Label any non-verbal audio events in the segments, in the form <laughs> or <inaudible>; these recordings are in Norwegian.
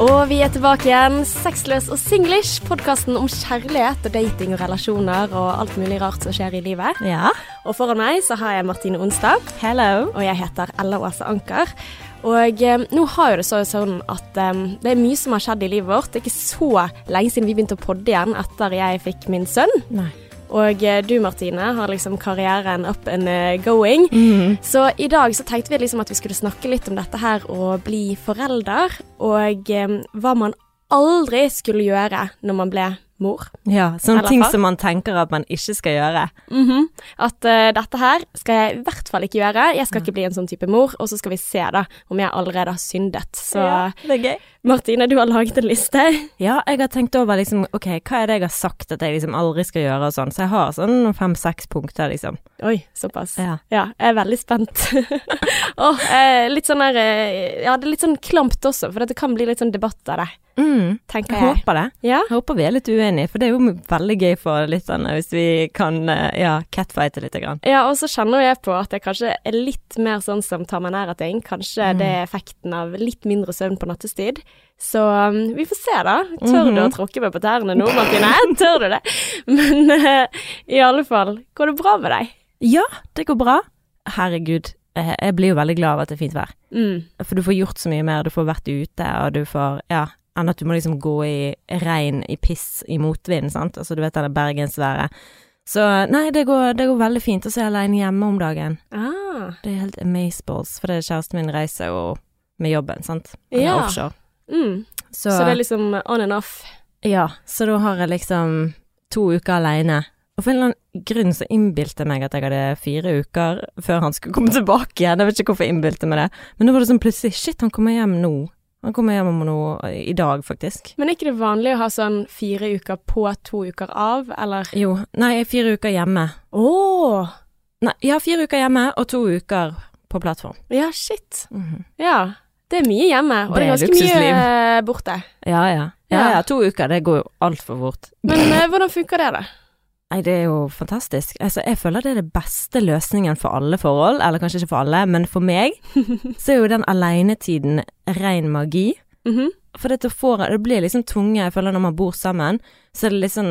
Og vi er tilbake igjen. Sexløs og singlish, podkasten om kjærlighet og dating og relasjoner og alt mulig rart som skjer i livet. Ja. Og foran meg så har jeg Martine Onstad. Hello. Og jeg heter Ella Åse Anker. Og eh, nå har jo det så sånn at eh, det er mye som har skjedd i livet vårt. Det er ikke så lenge siden vi begynte å podde igjen etter jeg fikk min sønn. Nei. Og eh, du Martine har liksom karrieren up and going. going. Så i dag så tenkte vi liksom at vi skulle snakke litt om dette her å bli forelder, og eh, hva man aldri skulle gjøre når man ble mor. Ja, sånne ting som man tenker at man ikke skal gjøre. Mhm. At uh, dette her skal jeg i hvert fall ikke gjøre. Jeg skal ikke bli en sånn type mor, og så skal vi se da om jeg allerede har syndet. Så det er gøy. Martine, du har laget en liste. Ja, jeg har tenkt over liksom, ok, hva er det jeg har sagt at jeg liksom aldri skal gjøre og sånn, så jeg har sånn fem-seks punkter, liksom. Oi, såpass. Ja. Ja, jeg er veldig spent. <laughs> oh, eh, litt sånn der eh, Ja, det er litt sånn klamt også, for det kan bli litt sånn debatt av det, Mm, tenker jeg jeg. håper det. Ja. Jeg håper vi er litt uenige, for det er jo veldig gøy for lytterne hvis vi kan, eh, ja, catfighte litt grann. ja, og så kjenner jeg på at jeg kanskje er litt mer sånn som tar meg nær av ting. Kanskje det er effekten av litt mindre søvn på nattestid. Så um, vi får se, da. Tør du å tråkke meg på tærne nå, Martine? Tør du det? <laughs> Men uh, i alle fall, går det bra med deg? Ja, det går bra. Herregud, eh, jeg blir jo veldig glad av at det er fint vær. Mm. For du får gjort så mye mer, du får vært ute, og du får, ja, enn at du må liksom gå i regn, i piss, i motvind, sant, altså du vet det bergensværet. Så nei, det går, det går veldig fint, og så er jeg alene hjemme om dagen. Ah. Det er helt amazeballs, for det er kjæresten min reiser jo med jobben, sant, Han er Ja. offshore. Mm. Så, Så det er liksom on and off. ja, så da har jeg liksom to uker alene. Og for en eller annen grunn så innbilte jeg meg at jeg hadde fire uker før han skulle komme tilbake igjen. Jeg vet ikke hvorfor jeg innbilte meg det. Men nå var det sånn plutselig Shit, han kommer hjem nå. Han kommer hjem om noe i dag, faktisk. Men er ikke det vanlig å ha sånn fire uker på, to uker av, eller? Jo. Nei, fire uker hjemme. Å! Nei, ja, fire uker hjemme og to uker på plattform. Ja, shit. Mhm. Ja. Det er mye hjemme, og det er ganske mye luksusliv. eh, borte. Ja, ja. Ja, Ja. to uker, det går jo altfor fort. Men eh, hvordan funker det, da? Nei, det er jo fantastisk. Altså, jeg føler det er den beste løsningen for alle forhold, eller kanskje ikke for alle, men for meg, <laughs> så er jo den alenetiden ren magi. Mhm. For det, får, det blir liksom tunge, jeg føler når man bor sammen, så er det liksom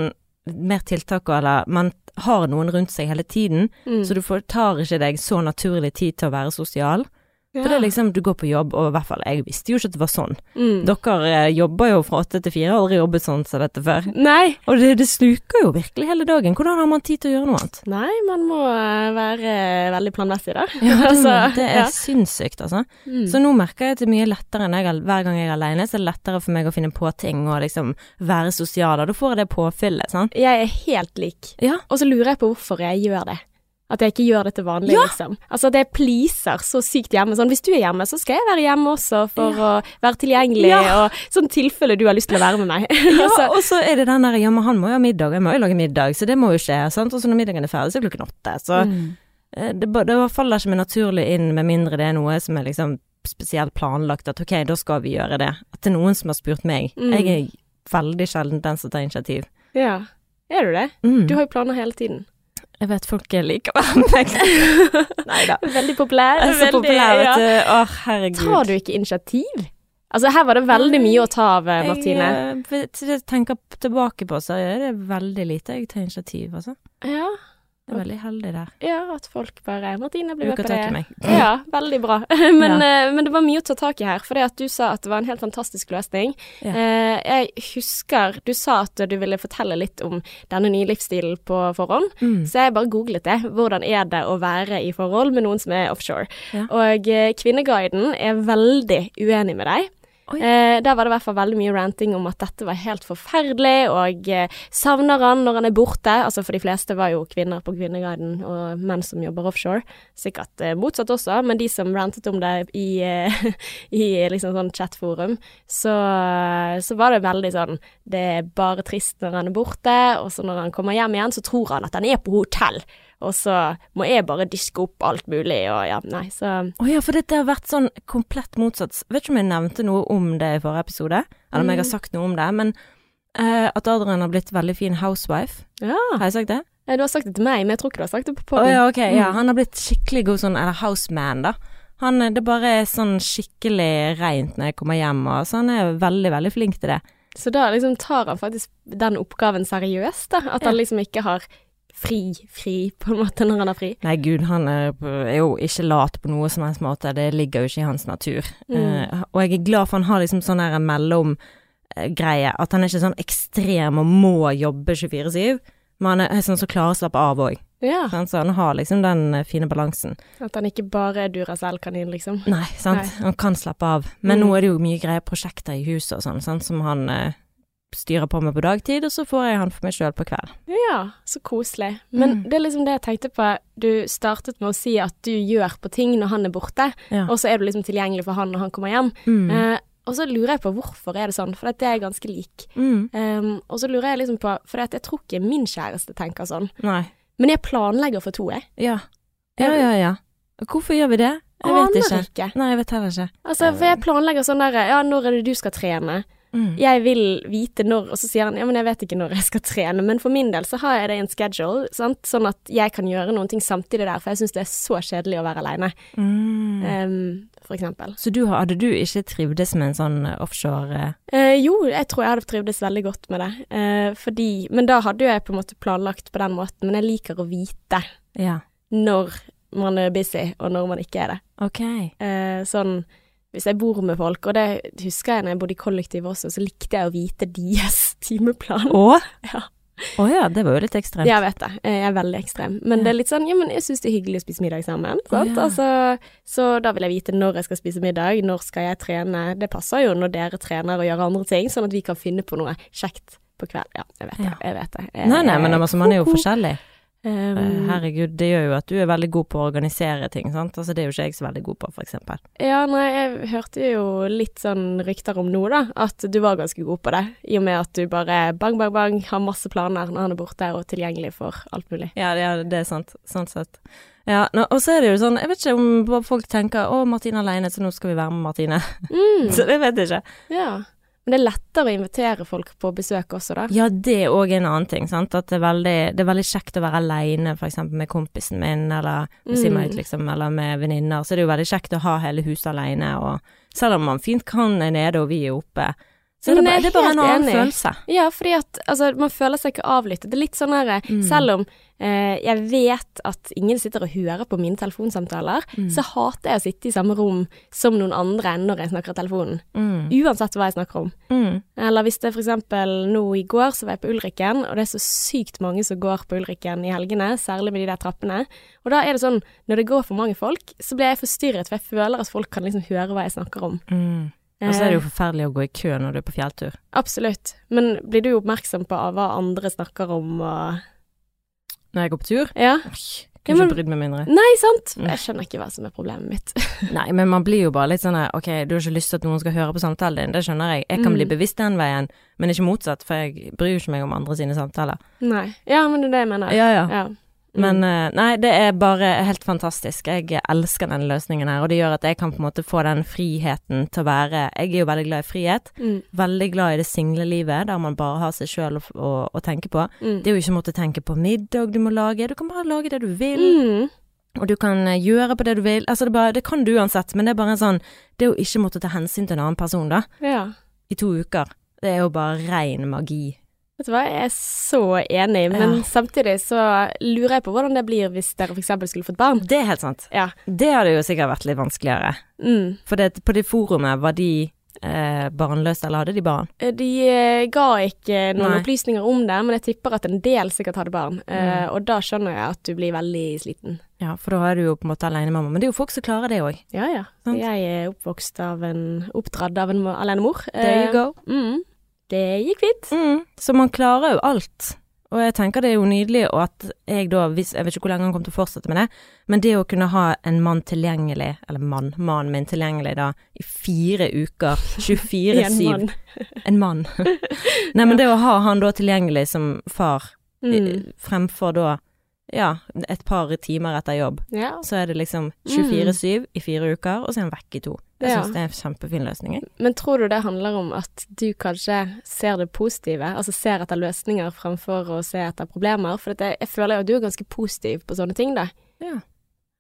mer tiltak, eller man har noen rundt seg hele tiden, Mm. så du får, tar ikke deg så naturlig tid til å være sosial. Ja. For det er liksom, du går på jobb, og i hvert fall, jeg visste jo ikke at det var sånn. mm. Dere eh, jobber jo fra åtte til fire, har aldri jobbet sånn som dette før. Nei. Og det, det sluker jo virkelig hele dagen. Hvordan har man tid til å gjøre noe annet? Nei, man må eh, være veldig planmessig, der. Ja, <laughs> det, Altså, det er ja. sinnssykt, altså. Mm. Så nå merker jeg at det er mye lettere jeg, er- hver gang jeg er alene, så er det lettere for meg å finne på ting og liksom være sosial, og da får jeg det påfyllet, sant. Jeg er helt lik. Ja. Og så lurer jeg på hvorfor jeg gjør det. At jeg ikke gjør det til vanlig, Ja. liksom. Altså at jeg pleaser så sykt hjemme. Sånn, hvis du er hjemme, så skal jeg være hjemme også for å være tilgjengelig, Ja. og sånn tilfelle du har lyst til å være med meg. <laughs> Ja, <laughs> altså, og så er det den der, ja, men han må jo ha middag, jeg må jo lage middag, så det må jo skje, sant. Og så når middagen er ferdig, så er klokken åtte, så mm. eh, det, det faller ikke meg naturlig inn, med mindre det er noe som er liksom spesielt planlagt, at ok, da skal vi gjøre det. At det er noen som har spurt meg. Mm. Jeg er veldig sjelden den som tar initiativ. Ja. Er du det? Mm. Du har jo planer hele tiden. Jeg vet folk liker like, være. <laughs> Nei da. Veldig populær. Jeg er så veldig- populær, vet du. Å, herregud. Tar du ikke initiativ? Altså, her var det veldig mye å ta av, eh, Martine. Jeg, eh, jeg tenker tilbake på, så er det veldig lite jeg tar initiativ, altså. Ja, Jeg er veldig heldig der. ja, at folk bare Martine blir med på det. <laughs> Ja, veldig bra. <laughs> Men, eh, men det var mye å ta tak i her, for det at du sa at det var en helt fantastisk løsning. Ja. Eh, jeg husker du sa at du ville fortelle litt om denne nye livsstilen på forhånd, Mm. så jeg bare googlet det. Hvordan er det å være i forhold med noen som er offshore? Ja. Og eh, Kvinneguiden er veldig uenig med deg. Eh, der var det i hvert fall veldig mye ranting om at dette var helt forferdelig, og eh, savner han når han er borte. Altså for de fleste var jo kvinner på Kvinneguiden og menn som jobber offshore. Sikkert eh, motsatt også, men de som rantet om det i, eh, <laughs> i liksom sånn chatforum, så, så var det veldig sånn Det er bare trist når han er borte, og så når han kommer hjem igjen, så tror han at han er på hotell. Og så må jeg bare diske opp alt mulig, og ja, nei, så Å ja, for dette har vært sånn komplett motsatt. Vet ikke om jeg nevnte noe om det i forrige episode, eller om jeg har Mm. sagt noe om det, men uh, at Adrian har blitt veldig fin housewife. Ja. Har jeg sagt det? Ja, Du har sagt det til meg, men jeg tror ikke du har sagt det på Å Oh, ja, ok. Ja, Mm. han har blitt skikkelig god sånn, eller houseman, da. Han, er- det bare er sånn skikkelig reint når jeg kommer hjem, og så han er veldig, veldig flink til det. Så da liksom tar han faktisk den oppgaven seriøst, da. At han liksom ikke har fri, fri, på en måte, når han har fri. Nei, gud, han er, jo ikke lat på noe som helst måte, det ligger jo ikke i hans natur. Mm. Uh, og jeg er glad for han har liksom sånn her mellomgreie, at han er ikke sånn ekstrem og må jobbe 24-7, men han er sånn som klarer å slappe av òg. Ja. Så han har liksom den eh, fine balansen. At han ikke bare er Duracell-kanin, liksom. Nei, sant. Nei. Han kan slappe av. Men Mm. nå er det jo mye greie prosjekter i huset og sånn, som han eh, styrer på med på dagtid, og så får jeg han for meg sjøl på kveld. Ja, så koselig. Men Mm. det er liksom det jeg tenkte på. Du startet med å si at du gjør på ting når han er borte, Ja. og så er du liksom tilgjengelig for han når han kommer hjem. Mm. Eh, og så lurer jeg på hvorfor er det sånn, for det er ganske lik. Mm. Um, og så lurer jeg liksom på, for jeg tror ikke min kjæreste tenker sånn, Nei. men jeg planlegger for to, jeg. Ja. Ja, ja, ja. Hvorfor gjør vi det? Jeg vet ikke. Ikke. Nei, jeg vet heller ikke. Altså, for jeg planlegger sånn der, ja, når er det du skal trene? Mm. Jeg vil vite når, og så sier han, ja, men jeg vet ikke når jeg skal trene, men for min del så har jeg det i en schedule, sant? sånn at jeg kan gjøre noen ting samtidig der, for jeg synes det er så kjedelig å være alene, Mm. um, for eksempel. Så du, hadde du ikke trivdes med en sånn offshore Eh, jo, jeg tror jeg hadde trivdes veldig godt med det, uh, fordi, men da hadde jo jeg på en måte planlagt på den måten, men jeg liker å vite Ja, når man er busy, og når man ikke er det. ok. Uh, sånn, hvis jeg bor med folk, og det husker jeg når jeg bodde i kollektiv også, så likte jeg å vite deres <laughs> timeplan. Å? Ja. Å ja, det var jo litt ekstremt. Jeg vet det, jeg er veldig ekstrem. Men Ja. det er litt sånn, ja, men jeg syns det er hyggelig å spise middag sammen. Sant? ja. Altså, så da vil jeg vite når jeg skal spise middag, når skal jeg trene. Det passer jo når dere trener og gjør andre ting, sånn at vi kan finne på noe kjekt på kveld. Ja, jeg vet det. Jeg vet det. Jeg, Nei, nei, men altså, man er jo forskjellig. Um, Herregud, det gjør jo at du er veldig god på å organisere ting, sant. Altså, det er jo ikke jeg så veldig god på, for eksempel. Ja, nei, jeg hørte jo litt sånn rykter om nå, da, at du var ganske god på det. I og med at du bare bang, bang, bang, har masse planer når han er borte, og tilgjengelig for alt mulig. Ja, ja det er sant. Sånn sett. Ja, og så er det jo sånn, jeg vet ikke om folk tenker 'Å, Martine aleine, så nå skal vi være med Martine'. Mm, <laughs> så det vet jeg ikke. ja. Men det er lettere å invitere folk på besøk også, da. Ja, det er òg en annen ting, sant. At det er veldig, det er veldig kjekt å være aleine, eksempel med kompisen min, eller med Mm. Ut, liksom, eller med venninner. Så det er jo veldig kjekt å ha hele huset aleine, selv om man fint kan er nede og vi er oppe, så det, er det er bare en annen enig. følelse. Ja, fordi at altså, man føler seg ikke avlyttet. Det er litt sånn her Mm. Selv om eh, jeg vet at ingen sitter og hører på mine telefonsamtaler, Mm. så hater jeg å sitte i samme rom som noen andre når jeg snakker i telefonen. Mm. Uansett hva jeg snakker om. Mm. Eller hvis det for eksempel nå i går så var jeg på Ulrikken, og det er så sykt mange som går på Ulrikken i helgene, særlig med de der trappene. Og da er det sånn, når det går for mange folk, så blir jeg forstyrret, for jeg føler at folk kan liksom høre hva jeg snakker om. Mm. Og så er det jo Eh, forferdelig å gå i kø når du er på fjelltur. absolutt. Men blir du oppmerksom på hva andre snakker om og Når jeg går på tur Ja? Kunne Ja, ikke brydd meg mindre. Nei, sant? Mm. Jeg skjønner ikke hva som er problemet mitt. <laughs> Nei, men man blir jo bare litt sånn ok, du har ikke lyst til at noen skal høre på samtalen din, det skjønner jeg. Jeg kan Mm. bli bevisst den veien, men ikke motsatt, for jeg bryr jo ikke meg om andre sine samtaler. Nei. Ja, men det er det jeg mener. Ja, ja. Ja. Men mm. nei, det er bare helt fantastisk. Jeg elsker den løsningen her, og det gjør at jeg kan på en måte få den friheten til å være Jeg er jo veldig glad i frihet. Mm. Veldig glad i det single livet, der man bare har seg sjøl å, å, å tenke på. Mm. Det er jo ikke måtte tenke på middag du må lage, du kan bare lage det du vil. Mm. Og du kan eh, gjøre på det du vil. Altså det, bare, det kan du uansett, men det er bare en sånn Det å ikke måtte ta hensyn til en annen person, da, Ja. i to uker, det er jo bare ren magi. Vet du hva, jeg er så enig, men Ja. samtidig så lurer jeg på hvordan det blir hvis dere eksempel skulle fått barn. Det er helt sant. Ja. Det hadde jo sikkert vært litt vanskeligere. Mm. For det, på det forumet, var de eh, barnløse, eller hadde de barn? De eh, ga ikke noen Nei. opplysninger om det, men jeg tipper at en del sikkert hadde barn. Eh, Mm. og da skjønner jeg at du blir veldig sliten. Ja, for da er du jo på en måte alenemamma. Men det er jo folk som klarer det òg. Ja ja. Sant. Jeg er oppvokst av en Oppdratt av en mo- alenemor. There you Eh, go. Mm. Det gikk fint. Mm, så man klarer jo alt. Og jeg tenker det er jo nydelig, og at jeg da, hvis, jeg vet ikke hvor lenge han kommer til å fortsette med det, men det å kunne ha en mann tilgjengelig, eller mann, mannen min tilgjengelig da, i fire uker, <laughs> 24-7 En mann. En mann. <laughs> Nei, men det å ha han da tilgjengelig som far, Mm. fremfor da, ja, et par timer etter jobb, Ja. så er det liksom 24-7 i fire uker, og så er han vekk i to. Jeg Ja. synes det er en kjempefin løsning, jeg. Men tror du det handler om at du kanskje ser det positive, altså ser etter løsninger fremfor å se etter problemer? For jeg, føler jo at du er ganske positiv på sånne ting, da. Ja.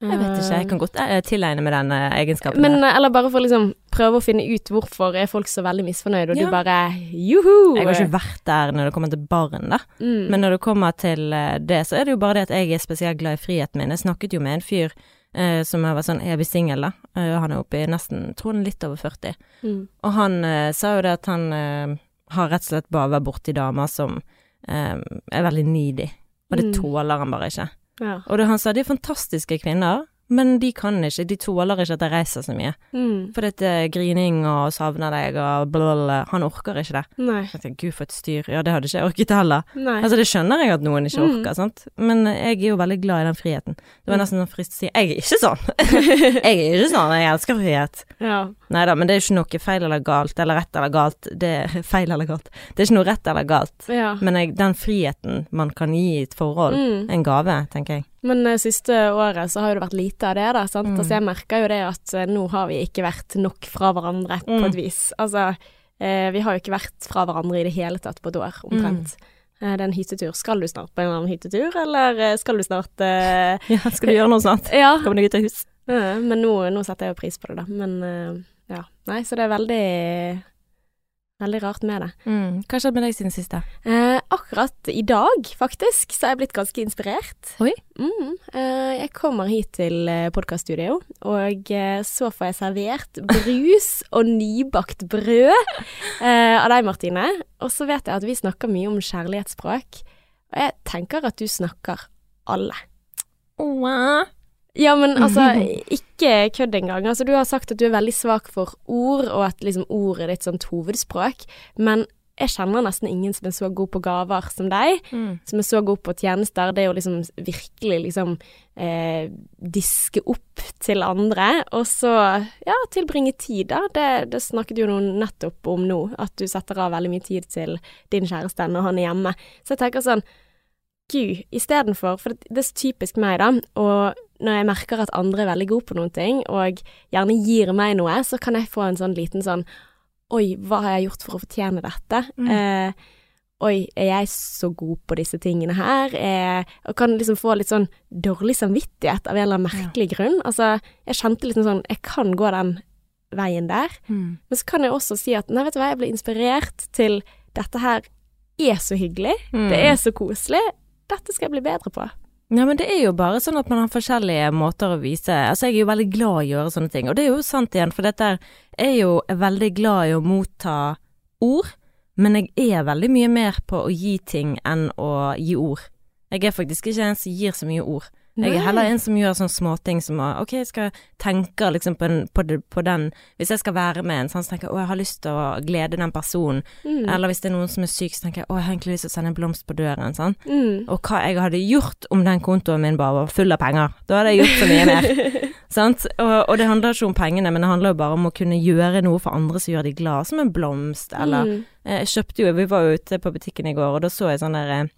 Jeg vet ikke, jeg kan godt eh, tilegne meg den eh, egenskapen. Men, der. eh, eller bare for liksom prøve å finne ut hvorfor er folk så veldig misfornøyd, og Ja. du bare juhu! jeg har ikke vært der når det kommer til barn, da. mm. Men når det kommer til eh, det, så er det jo bare det at jeg er spesielt glad i friheten min. Jeg snakket jo med en fyr eh, som vært sånn evig singel, da. Eh, han er oppe i nesten, tror han litt over 40. mm. Og han eh, sa jo det at han eh, har rett og slett bare vært borti damer som eh, er veldig needy, og det Mm. tåler han bare ikke. Ja. Og det han sa, de er fantastiske kvinner, men de kan ikke, de tåler ikke at jeg reiser så mye. Mm. For dette er grining og savner deg og blablabla, han orker ikke det. Nei. Jeg tenker, gud for et styr, ja det hadde ikke jeg orket heller. Nei. Altså det skjønner jeg at noen ikke Mm. orker, sant, men jeg er jo veldig glad i den friheten. Det var nesten sånn frist å si, jeg er ikke sånn. <laughs> jeg er ikke sånn, jeg elsker frihet. ja. Nei da, men det er jo ikke noe feil eller galt, eller rett eller galt, det er <laughs> feil eller galt. Det er ikke noe rett eller galt. ja. Men jeg, den friheten man kan gi i et forhold, Mm. en gave, tenker jeg. Men eh, siste året så har jo det vært lite av det, da. Sant? Mm. Altså, jeg merker jo det at eh, nå har vi ikke vært nok fra hverandre på Mm. et vis. Altså, eh, vi har jo ikke vært fra hverandre i det hele tatt på et år, omtrent. Eh, det er en hyttetur. Skal du snart på en eller annen hyttetur, eller skal du snart eh, <laughs> Ja, skal du gjøre noe snart? Ja. Kommer deg ut av hus? Ja, men nå, nå setter jeg jo pris på det, da. Men ja. Nei, så det er veldig Veldig rart med det. Mm. Hva skjedde med deg siden siste? Eh, akkurat i dag, faktisk, så er jeg blitt ganske inspirert. Oi. Mm, eh, jeg kommer hit til eh, podkaststudio, og eh, så får jeg servert brus <laughs> og nybakt brød eh, av deg, Martine. Og så vet jeg at vi snakker mye om kjærlighetsspråk, og jeg tenker at du snakker alle. Åh. Ja, men <laughs> altså, ikke kødd engang. Altså, du har sagt at du er veldig svak for ord, og at liksom ord er ditt sånt hovedspråk, men jeg kjenner nesten ingen som er så god på gaver som deg, Mm. som er så god på tjenester. Det er jo liksom virkelig liksom eh, diske opp til andre, og så ja, tilbringe tid, da. Det, det snakket jo noen nettopp om nå, at du setter av veldig mye tid til din kjæreste når han er hjemme. Så jeg tenker sånn Gud, istedenfor For det det er så typisk meg, da. Og når jeg merker at andre er veldig gode på noen ting, og gjerne gir meg noe, så kan jeg få en sånn liten sånn Oi, hva har jeg gjort for å fortjene dette? Mm. Eh, oi, er jeg så god på disse tingene her? Eh, og kan liksom få litt sånn dårlig samvittighet av en eller annen merkelig grunn. Altså, jeg kjente liksom sånn Jeg kan gå den veien der. Mm. Men så kan jeg også si at nei, vet du hva, jeg ble inspirert til dette her er så hyggelig. Mm. Det er så koselig. Dette skal jeg bli bedre på. Ja, men det er jo bare sånn at man har forskjellige måter å vise Altså, jeg er jo veldig glad i å gjøre sånne ting, og det er jo sant igjen, for dette er jo veldig glad i å motta ord, men jeg er veldig mye mer på å gi ting enn å gi ord. Jeg er faktisk ikke en som gir så mye ord. Jeg er heller en som gjør sånne småting som å Ok, jeg skal tenke liksom på, den, på, på den Hvis jeg skal være med en, sånn, så tenker jeg å, jeg har lyst til å glede den personen. Mm. Eller hvis det er noen som er syk, så tenker jeg å, jeg har egentlig lyst til å sende en blomst på døren. Sånn. Mm. Og hva jeg hadde gjort om den kontoen min bare var full av penger. Da hadde jeg gjort så mye mer. <laughs> sant? Og, og det handler ikke om pengene, men det handler jo bare om å kunne gjøre noe for andre som gjør de glad, som en blomst, eller Mm. eh, Jeg kjøpte jo Vi var jo ute på butikken i går, og da så jeg sånn der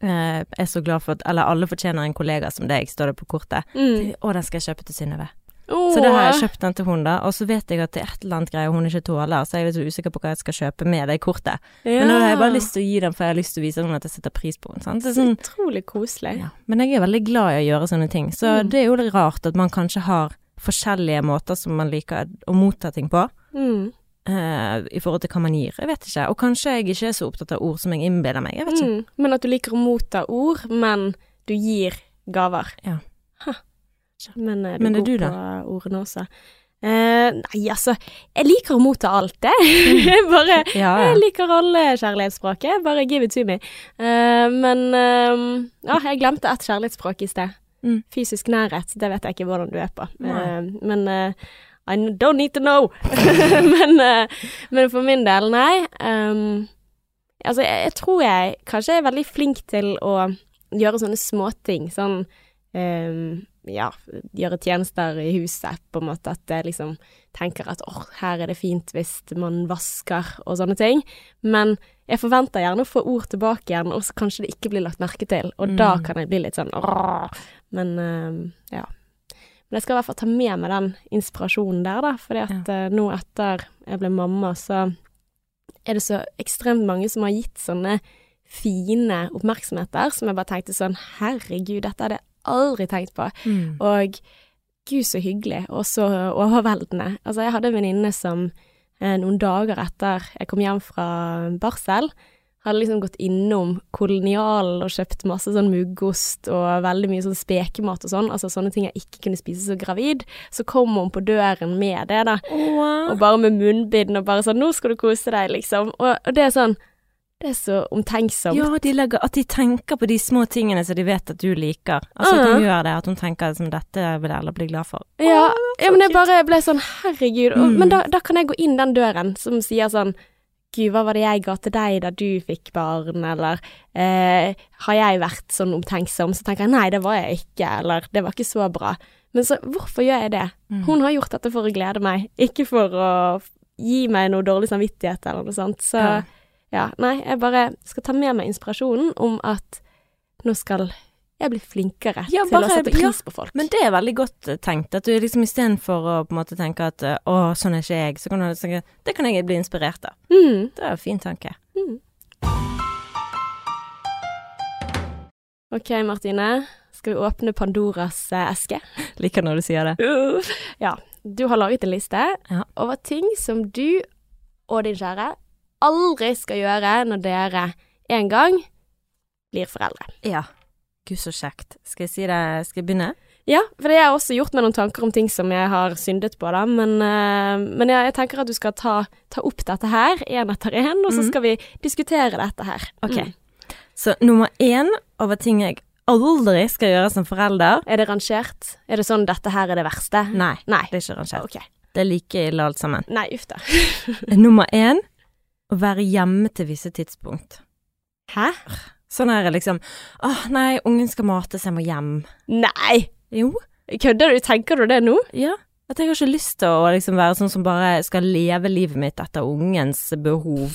Jeg er så glad for at Eller alle fortjener en kollega som deg, står det på kortet. Mm. Å, den skal jeg kjøpe til Synnøve. Oh. Så da har jeg kjøpt den til hun, da. Og så vet jeg at det er et eller annet greie hun ikke tåler, så jeg er litt usikker på hva jeg skal kjøpe med det kortet. Men nå har jeg bare lyst til å gi den, for jeg har lyst til å vise henne at jeg setter pris på henne. Sant? Det er sånn Utrolig koselig. ja. Men jeg er veldig glad i å gjøre sånne ting, så Mm. det er jo litt rart at man kanskje har forskjellige måter som man liker å motta ting på, Mm. Eh, i forhold til hva man gir. Jeg vet ikke. Og kanskje jeg ikke er så opptatt av ord som jeg innbiller meg. Jeg vet ikke. Mm. Men at du liker å motta ord, men du gir gaver. Ja. Men eh, du Men er god du, på ordene også. Eh, nei, altså, jeg liker å motta alt, det. Jeg <laughs> bare Ja, Jeg liker alle kjærlighetsspråket, bare give it to me. Eh, men ja, jeg glemte ett kjærlighetsspråk i sted. Mm. Fysisk nærhet, det vet jeg ikke hvordan du er på. Men I don't need to know. <laughs> men, eh, men for min del, nei. Um, altså, jeg, jeg tror jeg kanskje er veldig flink til å gjøre sånne småting. Sånn um, ja, gjøre tjenester i huset, på en måte. At jeg liksom tenker at åh, her er det fint hvis man vasker og sånne ting. Men jeg forventer gjerne å få ord tilbake igjen, og så kanskje det ikke blir lagt merke til. Og da Mm. kan jeg bli litt sånn åh. Men um, ja. Men jeg skal i hvert fall ta med meg den inspirasjonen der, da. Fordi at ja. nå etter jeg ble mamma, så er det så ekstremt mange som har gitt sånne fine oppmerksomheter som jeg bare tenkte sånn Herregud, dette hadde jeg aldri tenkt på. Mm. Og gud, så hyggelig, og så overveldende. Altså, jeg hadde en venninne som eh, noen dager etter jeg kom hjem fra barsel, hadde liksom gått innom kolonialen og kjøpt masse sånn muggost og veldig mye sånn spekemat og sånn, altså sånne ting jeg ikke kunne spise som gravid. Så kom hun på døren med det, da, og bare med munnbind og bare sånn 'Nå skal du kose deg', liksom. Og, og det er sånn Det er så omtenksomt. Ja, de legger, at de tenker på de små tingene som de vet at du liker. Altså at Mhm. hun gjør det, at hun tenker som dette vil alle bli glad for. Ja, oh, ja men jeg bare ble sånn herregud. Og, Mm. Men da, da kan jeg gå inn den døren som sier sånn Gud, hva var det jeg ga til deg da du fikk barn, eller eh, har jeg vært sånn omtenksom? Så tenker jeg nei, det var jeg ikke, eller det var ikke så bra. Men så hvorfor gjør jeg det? Mm. Hun har gjort dette for å glede meg, ikke for å gi meg noe dårlig samvittighet eller noe sånt. Så Ja. ja, nei, jeg bare skal ta med meg inspirasjonen om at nå skal jeg blir flinkere Ja, til bare- å sette pris på folk. Men det er veldig godt eh, tenkt, at du liksom istedenfor å på en måte tenke at eh, å, sånn er ikke jeg, så kan du tenke det kan jeg bli inspirert av. Mm. Det er en fin tanke. Ok, Martine. Skal vi åpne Pandoras eh, eske? <laughs> Liker når du sier det. Ja. Du har laget en liste Ja. over ting som du og din kjære aldri skal gjøre når dere en gang blir foreldre. Ja. Gud, så kjekt. Skal jeg si det, skal jeg begynne? Ja, for det har jeg også gjort meg noen tanker om ting som jeg har syndet på, da. Men, uh, men jeg, jeg tenker at du skal ta, ta opp dette her, én etter én, og så Mhm. skal vi diskutere dette her. Ok. Mm. Så nummer én over ting jeg aldri skal gjøre som forelder Er det rangert? Er det sånn 'dette her er det verste'? Nei, Nei. det er ikke rangert. Okay. Det er like ille alt sammen. Nei, uff da. <laughs> Nummer én å være hjemme til visse tidspunkt. Hæ? Sånn er det liksom Åh, nei, ungen skal mates, jeg må hjem. Nei! Jo, Kødder du? Tenker du det nå? ja. At jeg har ikke lyst til å liksom være sånn som bare skal leve livet mitt etter ungens behov.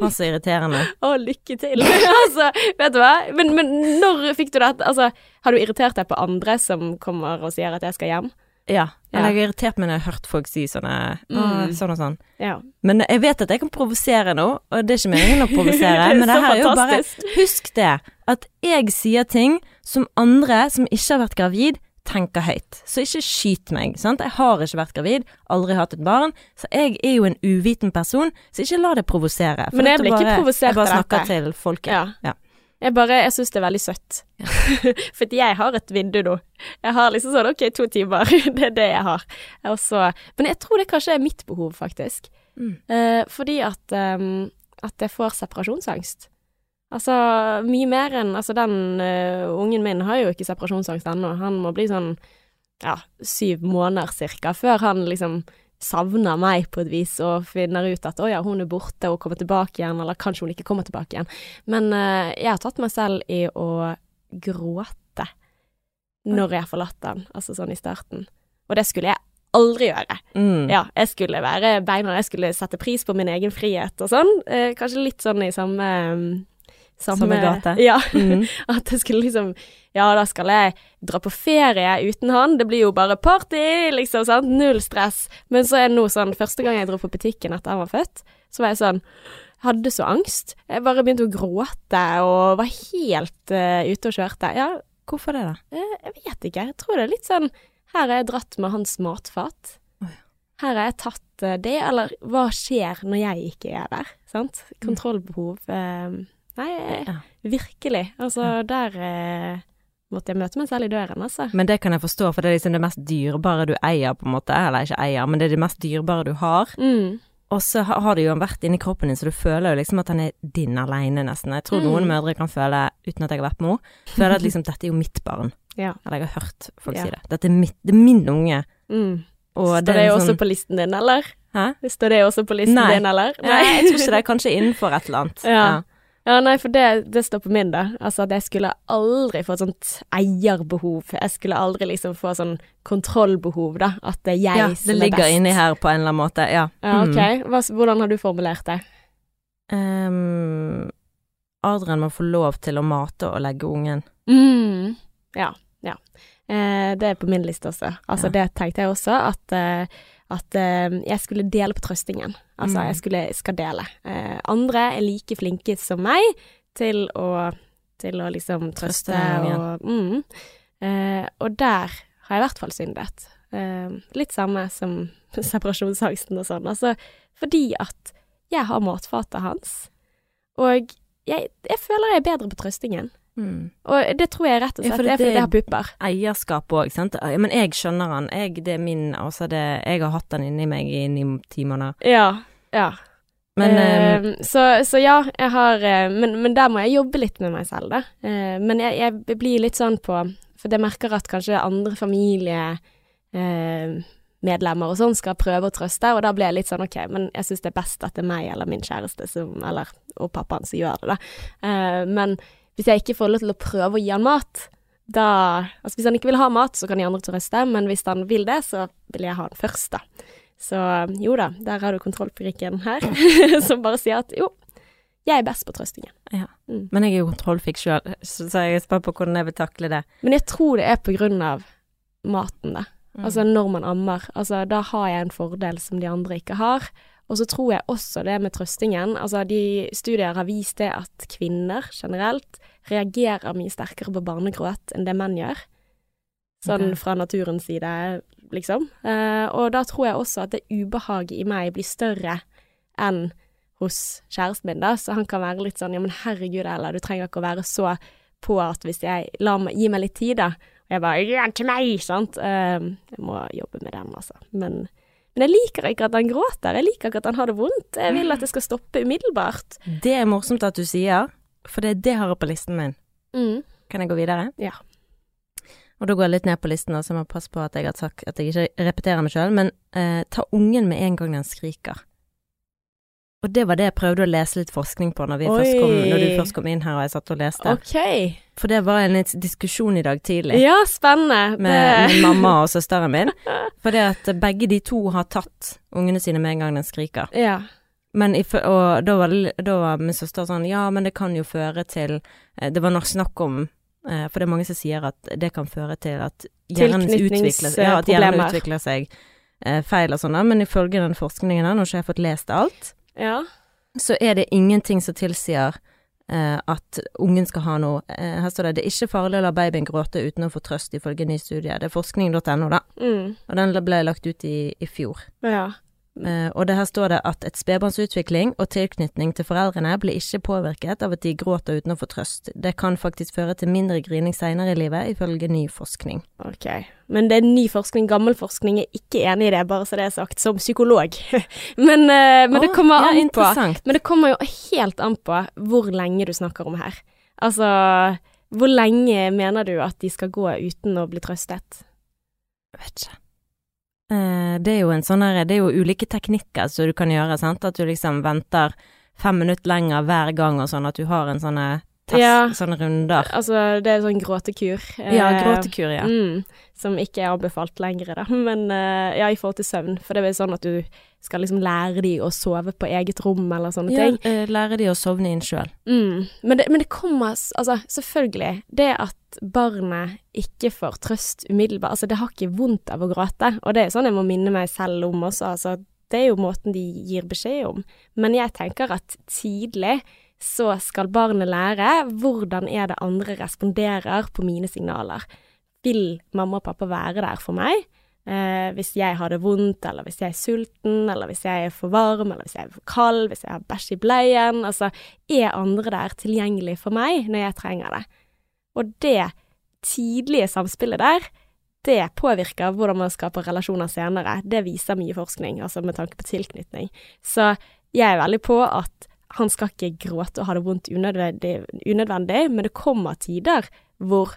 Masse irriterende. <laughs> Å, lykke til. <laughs> altså, vet du hva? Men, men når fikk du dette? Altså, har du irritert deg på andre som kommer og sier at jeg skal hjem? Ja. Eller jeg har irritert meg når jeg har hørt folk si sånne Mm. Sånn og sånn. Ja. Men jeg vet at jeg kan provosere nå, og det er ikke meningen å <laughs> provosere, men det her er jo bare. Husk det, at jeg sier ting som andre som ikke har vært gravid, tenker høyt. Så ikke skyt meg, sant. Jeg har ikke vært gravid, aldri hatt et barn, så jeg er jo en uviten person, så ikke la det provosere. for Men jeg blir ikke provosert Jeg bare snakker til folket. Ja. Ja. Jeg bare, jeg syns det er veldig søtt. <laughs> Fordi jeg har et vindu nå. Jeg har liksom sånn ok, to timer, <laughs> det er det jeg har. Også, men jeg tror det kanskje er mitt behov, faktisk. Mm. Eh, fordi at, um, at jeg får separasjonsangst. Altså mye mer enn Altså den uh, ungen min har jo ikke separasjonsangst ennå. Han må bli sånn ja, syv måneder cirka før han liksom savner meg på et vis og finner ut at å ja, hun er borte og kommer tilbake igjen, eller kanskje hun ikke kommer tilbake igjen. Men uh, jeg har tatt meg selv i å gråte når jeg har forlatt den, altså sånn i starten. Og det skulle jeg aldri gjøre. Mm. Ja, jeg skulle være beina, jeg skulle sette pris på min egen frihet og sånn. Uh, kanskje litt sånn i samme mm, Samme gate. <laughs> Ja. Mm. <laughs> At jeg skulle liksom Ja, da skal jeg dra på ferie uten han. Det blir jo bare party, liksom, sant. Null stress. Men så er det nå sånn Første gang jeg dro på butikken etter han var født, så var jeg sånn Hadde så angst. Jeg bare begynte å gråte og var helt uh, ute og kjørte. Ja, Hvorfor det, da? eh, jeg vet ikke. Jeg tror det er litt sånn Her har jeg dratt med hans matfat. Ja. Her har jeg tatt eh, det, eller hva skjer når jeg ikke er der? Sant? Kontrollbehov. Eh, nei, Ja. virkelig. Altså, der eh, måtte jeg møte meg selv i døren, altså. Men det kan jeg forstå, for det er liksom det mest dyrebare du eier, på en måte. Eller ikke eier, men det er det mest dyrebare du har. Mm. Og så har det jo vært inni kroppen din, så du føler jo liksom at han er din aleine, nesten. Jeg tror Mm. noen mødre kan føle, uten at jeg har vært mor, føler at <laughs> liksom dette er jo mitt barn. Ja. Eller jeg har hørt folk Ja. si det. Dette er, mitt, det er min unge. Mm. Står det det er også liksom på listen din, eller? Hæ? Står det også på listen Nei. din, eller? Nei, jeg tror ikke det. Kanskje innenfor et eller annet. <laughs> Ja. Ja, nei, for det, det står på min, da. Altså at jeg skulle aldri få et sånt eierbehov. Jeg skulle aldri liksom få sånn kontrollbehov, da. At det er jeg Ja, som det er ligger best. inni her på en eller annen måte. Ja. Ja, ok. Mm. Hva, hvordan har du formulert det? Um, Adrian må få lov til å mate og legge ungen. Mm. Ja, ja. Eh, det er på min liste også. Altså, Ja. det tenkte jeg også, at, eh, at eh, jeg skulle dele på trøstingen. Altså, Mm. jeg skulle, skal dele. Eh, andre er like flinke som meg til å, til å liksom trøste Trøste og mm. Eh, og der har jeg i hvert fall syndet. Eh, litt samme som <laughs> separasjonsangsten og sånn. Altså fordi at jeg har matfatet hans, og jeg, jeg føler jeg er bedre på trøstingen. Mm. Og det tror jeg rett og Ja, slett det, er fordi jeg har pupper. Eierskap òg, sant. Men jeg skjønner han. Jeg, det er min Altså, det Jeg har hatt den inni meg i ni-ti måneder. Ja. Ja. Men eh, um, så, så ja, jeg har eh, men, men der må jeg jobbe litt med meg selv, da. Eh, men jeg, jeg blir litt sånn på For jeg merker at kanskje andre familiemedlemmer eh, medlemmer og sånn skal prøve å trøste, og da blir jeg litt sånn OK, men jeg syns det er best at det er meg eller min kjæreste som Eller og pappaen som gjør det, da. Eh, men hvis jeg ikke får lov til å prøve å gi han mat, da Altså hvis han ikke vil ha mat, så kan de andre trøste, men hvis han vil det, så vil jeg ha han først, da. Så jo da, der har du kontrollfriken her, <laughs> som bare sier at jo, jeg er best på trøstingen. Men jeg er jo kontrollfikk sjøl, så jeg er spent på hvordan jeg vil takle det. Men jeg tror det er på grunn av maten, det. Mm. Altså når man ammer. Altså da har jeg en fordel som de andre ikke har. Og så tror jeg også det med trøstingen. Altså de studier har vist det at kvinner generelt reagerer mye sterkere på barnegråt enn det menn gjør. Sånn fra naturens side, liksom. Eh, og da tror jeg også at det ubehaget i meg blir større enn hos kjæresten min, da. Så han kan være litt sånn ja, men herregud, Ella, du trenger ikke å være så på at hvis jeg la meg, gi meg litt tid, da. Og jeg bare gi den til meg, sant. Eh, jeg må jobbe med den, altså. Men, men jeg liker ikke at han gråter. Jeg liker ikke at han har det vondt. Jeg vil at det skal stoppe umiddelbart. Det er morsomt at du sier, for det, det har jeg på listen min. Mm. Kan jeg gå videre? Ja. Og da går jeg litt ned på listen, så jeg må passe på at jeg har sagt at jeg ikke repeterer meg sjøl, men eh, ta ungen med en gang den skriker. Og det var det jeg prøvde å lese litt forskning på når, kom, når du først kom inn her og jeg satt og leste. Okay. For det var en diskusjon i dag tidlig. Ja, spennende. Med, med mamma og søsteren min. <laughs> For det at begge de to har tatt ungene sine med en gang den skriker. Ja. Men i, og da var, da var min søster sånn Ja, men det kan jo føre til eh, Det var nok snakk om eh, For det er mange som sier at det kan føre til at hjernen utvikler, ja, at hjernen utvikler seg eh, feil og sånn, men ifølge den forskningen her, nå har ikke jeg fått lest alt, ja. så er det ingenting som tilsier eh, at ungen skal ha noe eh, Her står det 'Det er ikke farlig å la babyen gråte uten å få trøst', ifølge ny studie. Det er forskning.no, da. Mm. Og den ble lagt ut i, i fjor. Ja. Eh, og det her står det at et spedbarns utvikling og tilknytning til foreldrene blir ikke påvirket av at de gråter uten å få trøst. Det kan faktisk føre til mindre grining seinere i livet, ifølge ny forskning. Ok. Men det er ny forskning. Gammel forskning er ikke enig i det, bare så det er sagt, som psykolog. <laughs> men, eh, men det kommer ja, an på. Men det kommer jo helt an på hvor lenge du snakker om her. Altså, hvor lenge mener du at de skal gå uten å bli trøstet? Jeg vet ikke. Eh, det er jo en sånn her Det er jo ulike teknikker som du kan gjøre, sant. At du liksom venter fem minutter lenger hver gang og sånn, at du har en sånne test, Ja. sånne runder. Altså, det er sånn gråtekur. Ja, eh, gråtekur, ja. Mm, som ikke er anbefalt lenger, da. Men eh, ja, i forhold til søvn. For det er vel sånn at du skal liksom lære de å sove på eget rom, eller sånne Ja, ting. eh, lære de å sovne inn sjøl. Mm. Men, men det kommer Altså, selvfølgelig. Det at barnet ikke får trøst umiddelbart Altså, det har ikke vondt av å gråte. Og det er sånn jeg må minne meg selv om også. Altså, det er jo måten de gir beskjed om. Men jeg tenker at tidlig så skal barnet lære hvordan er det andre responderer på mine signaler. Vil mamma og pappa være der for meg? Eh, hvis jeg har det vondt, eller hvis jeg er sulten, eller hvis jeg er for varm, eller hvis jeg er for kald, hvis jeg har bæsj i bleien. Altså, er andre der tilgjengelig for meg når jeg trenger det? Og det tidlige samspillet der, det påvirker hvordan man skaper relasjoner senere. Det viser mye forskning, altså med tanke på tilknytning. Så jeg er veldig på at han skal ikke gråte og ha det vondt unødvendig, unødvendig men det kommer tider hvor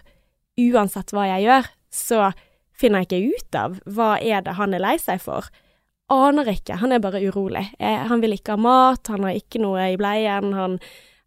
uansett hva jeg gjør, så finner jeg ikke ut av hva er det han er lei seg for. Aner ikke, han er bare urolig. Eh, han vil ikke ha mat, han har ikke noe i bleien, han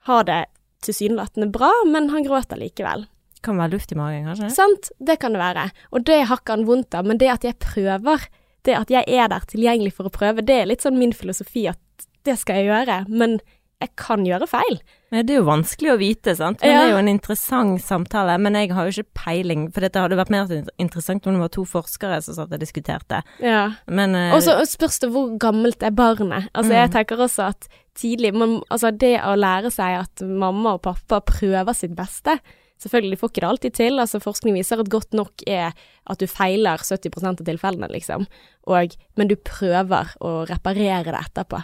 har det tilsynelatende bra, men han gråter likevel. Det Kan være luft i magen, kanskje? Sant? Det kan det være. Og det har ikke han vondt av, men det at jeg prøver, det at jeg er der tilgjengelig for å prøve, det er litt sånn min filosofi at det skal jeg gjøre, men jeg kan gjøre feil. Ja, det er jo vanskelig å vite, sant. Men Ja. det er jo en interessant samtale. Men jeg har jo ikke peiling, for dette hadde vært mer interessant om det var to forskere som satt og diskuterte. Ja. Men uh, Og så spørs det hvor gammelt er barnet. Altså, jeg tenker også at tidlig man, Altså, det å lære seg at mamma og pappa prøver sitt beste, Selvfølgelig, får ikke det alltid til. Altså, forskning viser at godt nok er at du feiler 70% av tilfellene, liksom. Og, men du prøver å reparere det etterpå.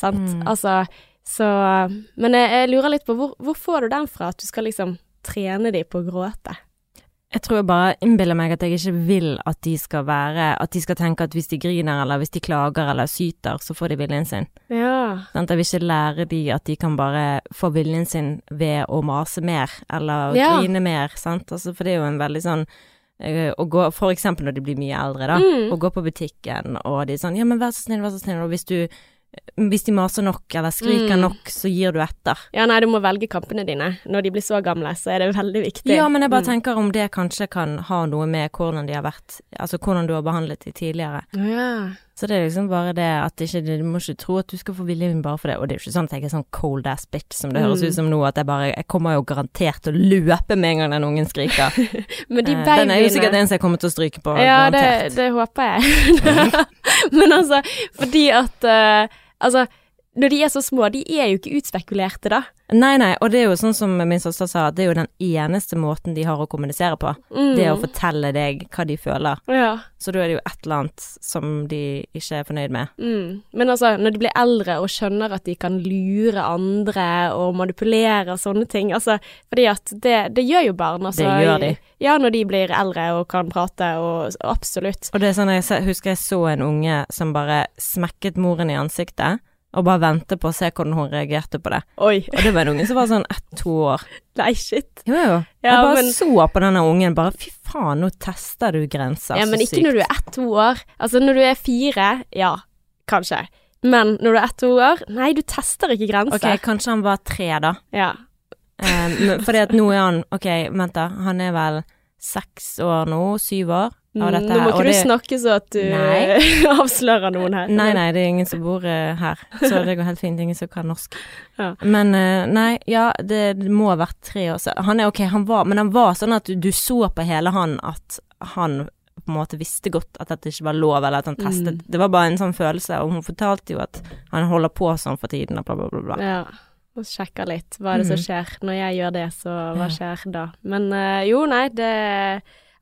Sant? Mm. Altså, så Men jeg, jeg lurer litt på hvor, hvor får du den fra, at du skal liksom trene de på å gråte? Jeg tror jeg bare innbiller meg at jeg ikke vil at de skal være At de skal tenke at hvis de griner eller hvis de klager eller syter, så får de viljen sin. Ja. Sånn, Jeg vil ikke lære de at de kan bare få viljen sin ved å mase mer eller Ja. grine mer, sant. Altså, for det er jo en veldig sånn eh, å gå, For eksempel når de blir mye eldre, da. Mm. Å gå på butikken, og de er sånn Ja, men vær så snill, vær så snill. Og hvis du Hvis de maser nok eller skriker Mm. nok, så gir du etter. ja, nei, du må velge kampene dine. Når de blir så gamle, så er det veldig viktig. Ja, men jeg bare Mm. tenker om det kanskje kan ha noe med hvordan de har vært Altså hvordan du har behandlet de tidligere. Ja. Så det er liksom bare det at ikke, du må ikke tro at du skal få viljen din bare for det. Og det er jo ikke sånn at jeg er sånn cold ass bitch som det høres Mm. ut som nå, at jeg bare Jeg kommer jo garantert til å løpe med en gang den ungen skriker. <laughs> Men de Eh, babyene den er jo sikkert en som jeg kommer til å stryke på, Ja, det, det håper jeg. <laughs> <laughs> Men altså, fordi at uh, Altså, når de er så små, de er jo ikke utspekulerte, da. Nei, nei, og det er jo sånn som min søster sa, det er jo den eneste måten de har å kommunisere på. Mm. Det å fortelle deg hva de føler. Ja. Så da er det jo et eller annet som de ikke er fornøyd med. Mm. Men altså, når de blir eldre og skjønner at de kan lure andre og manipulere og sånne ting, altså Fordi at det, det gjør jo barn, altså. Det gjør de. Ja, når de blir eldre og kan prate og Absolutt. Og det er sånn, jeg husker jeg så en unge som bare smekket moren i ansiktet, og bare vente på å se hvordan hun reagerte på det. Oi. Og det var en unge som var sånn ett-to år. Nei, shit. Jo, jo. Ja, jeg bare men- så på denne ungen, bare fy faen, nå tester du grenser. Ja, men ikke når du er ett-to år. Altså, når du er fire, ja, kanskje. Men når du er ett-to år, nei, du tester ikke grenser. Ok, kanskje han var tre, da. Ja. Um, fordi at nå er han Ok, vent da. Han er vel seks år nå? Syv år? Av dette her. Nå må ikke ikke du det- snakke så at du <laughs> avslører noen her. Nei, nei, det er ingen som bor uh, her, så det går helt fint. Ingen som kan norsk. <laughs> Ja. Men uh, nei, ja, det, det må ha vært tre år siden. Han er ok, han var Men han var sånn at du, du så på hele han at han på en måte visste godt at dette ikke var lov, eller at han testet. Mm. Det var bare en sånn følelse, og hun fortalte jo at han holder på sånn for tiden, og bla, bla, bla. bla. Ja. Og sjekker litt. Hva er det som Mhm. skjer? Når jeg gjør det, så hva skjer da? Men øh, jo, nei, det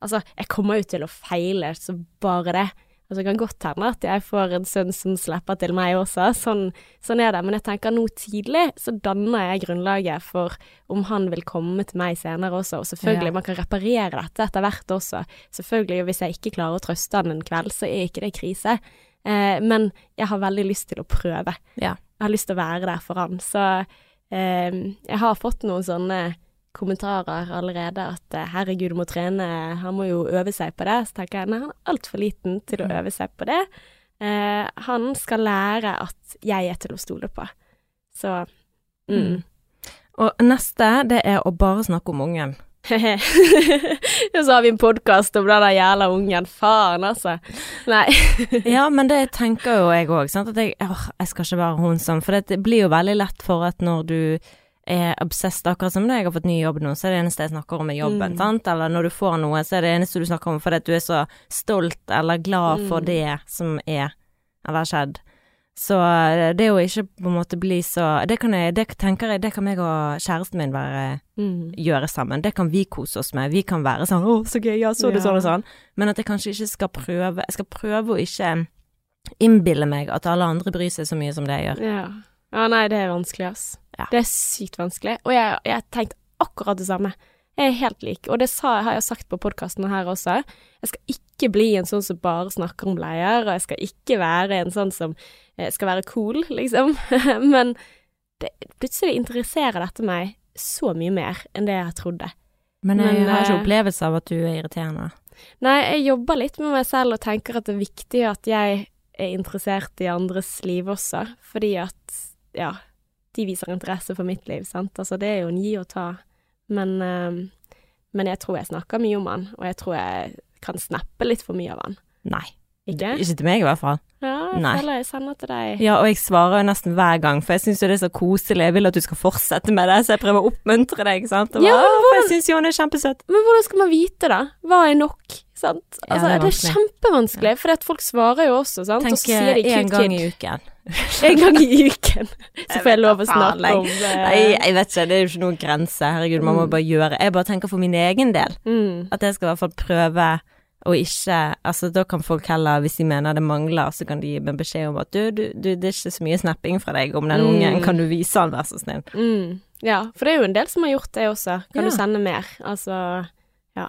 Altså, jeg kommer jo til å feile, så bare det. Altså, det kan godt hende at jeg får en sønn som slipper til meg også, sånn, sånn er det. Men jeg tenker nå tidlig så danner jeg grunnlaget for om han vil komme til meg senere også. Og selvfølgelig, Ja. man kan reparere dette etter hvert også. Selvfølgelig, og hvis jeg ikke klarer å trøste han en kveld, så er ikke det krise. Eh, men jeg har veldig lyst til å prøve. Ja. Jeg har lyst til å være der for han. Så eh, jeg har fått noen sånne kommentarer allerede at eh, herregud, du må trene, han må jo øve seg på det. Så tenker jeg nei, han er altfor liten til å Mm. øve seg på det. Eh, han skal lære at jeg er til å stole på. Så mm. Mm. Og neste, det er å bare snakke om ungen. <laughs> Og så har vi en podkast om den der jævla ungen. Faen, altså. Nei. <laughs> Ja, men det <laughs> tenker jo jeg òg, sant. At jeg, åh, jeg skal ikke være hun som For det blir jo veldig lett for at når du er obsessed, akkurat som når jeg har fått ny jobb nå, så er det eneste jeg snakker om er jobben, Mm. sant. Eller når du får noe, så er det eneste du snakker om fordi at du er så stolt eller glad for Mm. det som er, eller har skjedd. Så eh, det å ikke på en måte bli så Det kan jeg, det tenker jeg, det kan meg og kjæresten min være Mm. gjøre sammen. Det kan vi kose oss med. Vi kan være sånn 'Å, så gøy, ja, så det Ja. sånn og sånn'. Men at jeg kanskje ikke skal prøve Jeg skal prøve å ikke innbille meg at alle andre bryr seg så mye som det jeg gjør. Ja. ja, nei, det er vanskelig, ass. Ja. Det er sykt vanskelig. Og jeg jeg har tenkt akkurat det samme. Jeg er helt lik, og det sa, har jeg sagt på podkasten her også. Jeg skal ikke bli en sånn som bare snakker om bleier, og jeg skal ikke være en sånn som eh, skal være cool, liksom. <laughs> Men det, plutselig interesserer dette meg så mye mer enn det jeg trodde. Men jeg Men, har ikke eh, opplevelse av at du er irriterende. Nei, jeg jobber litt med meg selv og tenker at det er viktig at jeg er interessert i andres liv også, fordi at, ja, de viser interesse for mitt liv, sant. Altså, det er jo en gi og ta. Men, uh, men jeg tror jeg snakker mye om han, og jeg tror jeg kan snappe litt for mye av han. Nei. Ikke? Ikke til meg, i hvert fall. Ja, jeg Nei. føler jeg sender til deg. Ja, og jeg svarer jo nesten hver gang, for jeg syns jo det er så koselig. Jeg vil at du skal fortsette med det, så jeg prøver å oppmuntre deg, sant. Og Ja, bare, hvordan, jeg syns jo han er kjempesøt. Men hvordan skal man vite da? Hva er nok? Sant? Ja, Altså, det er det er vanskelig. kjempevanskelig, for folk svarer jo også, sant. og Tenk så sier de én cute gang i uken. <laughs> En gang i uken så får jeg lov å snakke om det. Nei, jeg vet ikke, det er jo ikke noen grense. Herregud, man må Mm. bare gjøre Jeg bare tenker for min egen del. mm, At jeg skal i hvert fall prøve å ikke Altså, da kan folk heller, hvis de mener det mangler, så kan de gi meg beskjed om at du, du, du det er ikke så mye snapping fra deg om den Mm. ungen, kan du vise han, vær så snill? mm. Ja, for det er jo en del som har gjort det også. Kan Ja. du sende mer? Altså, ja.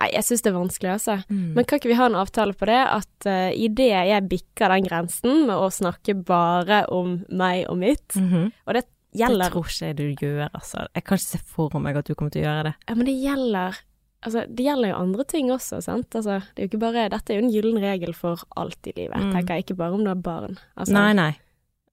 Nei, jeg syns det er vanskelig, altså. Mm. Men kan ikke vi ha en avtale på det, at uh, idet jeg bikker den grensen med å snakke bare om meg og mitt, Mhm. og det gjelder Det tror ikke jeg du gjør, altså. Jeg kan ikke se for meg at du kommer til å gjøre det. Ja, men det gjelder Altså, det gjelder jo andre ting også, sant. Altså, det er jo ikke bare Dette er jo en gyllen regel for alt i livet, Mm. tenker jeg. Ikke bare om du har barn. Altså, nei, nei.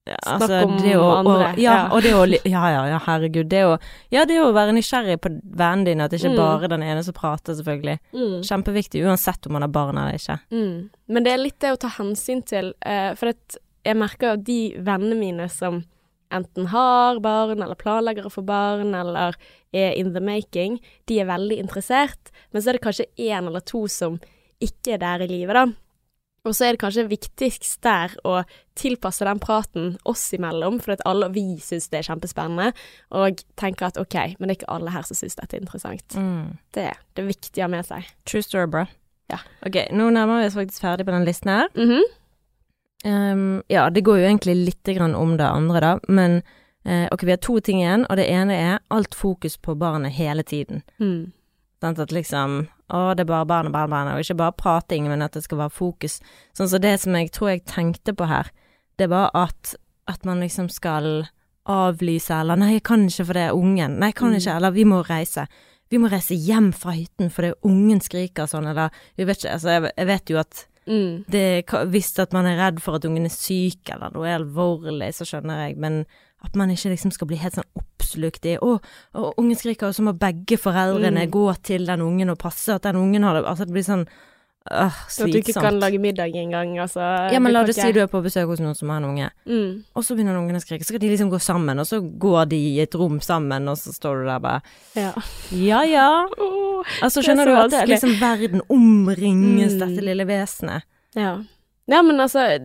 Ja, Snakk om det å, andre, Og, ja, ja. og det å Ja, ja, ja, herregud. Det å Ja, det å være nysgjerrig på vennen din, at det ikke Mm. bare den ene som prater, selvfølgelig. Mm. Kjempeviktig, uansett om man har barn eller ikke. Mm. Men det er litt det å ta hensyn til, uh, for at jeg merker at de vennene mine som enten har barn, eller planlegger å få barn, eller er in the making, de er veldig interessert, men så er det kanskje én eller to som ikke er der i livet, da. Og så er det kanskje viktigst der å tilpasse den praten oss imellom, for at alle vi syns det er kjempespennende, og tenker at ok, men det er ikke alle her som syns dette er interessant. Mm. Det er det viktige å ha med seg. True story, bro. Ja. Ok, nå nærmer vi oss faktisk ferdig på den listen her. Mm -hmm. um, ja, det går jo egentlig litt grann om det andre, da, men uh, ok, vi har to ting igjen, og det ene er alt fokus på barnet hele tiden. Mm. Sant, at liksom Å, det er bare barn og barn, barn, og ikke bare prating, men at det skal være fokus. Sånn så det som jeg tror jeg tenkte på her, det var at, at man liksom skal avlyse, eller nei, jeg kan ikke for det er ungen, nei, jeg kan Mm. ikke, eller vi må reise. Vi må reise hjem fra hytten fordi ungen skriker sånn, eller vi vet ikke, altså jeg, jeg vet jo at Mm. det, hvis at man er redd for at ungen er syk eller noe er alvorlig, så skjønner jeg, men at man ikke liksom skal bli helt sånn oppslukt i å, ungen skriker, og så må begge foreldrene Mm. gå til den ungen og passe at den ungen har det Altså det blir sånn øh, slitsomt. at du ikke kan lage middag engang, altså. Ja, men la oss si du er på besøk hos noen som har en unge, mm. og så begynner ungen å skrike, så skal de liksom gå sammen, og så går de i et rom sammen, og så står du der bare Ja. Ja ja. Oh, Altså Det er skjønner så du at det liksom verden omringes Mm. dette lille vesenet. ja. ja, men altså,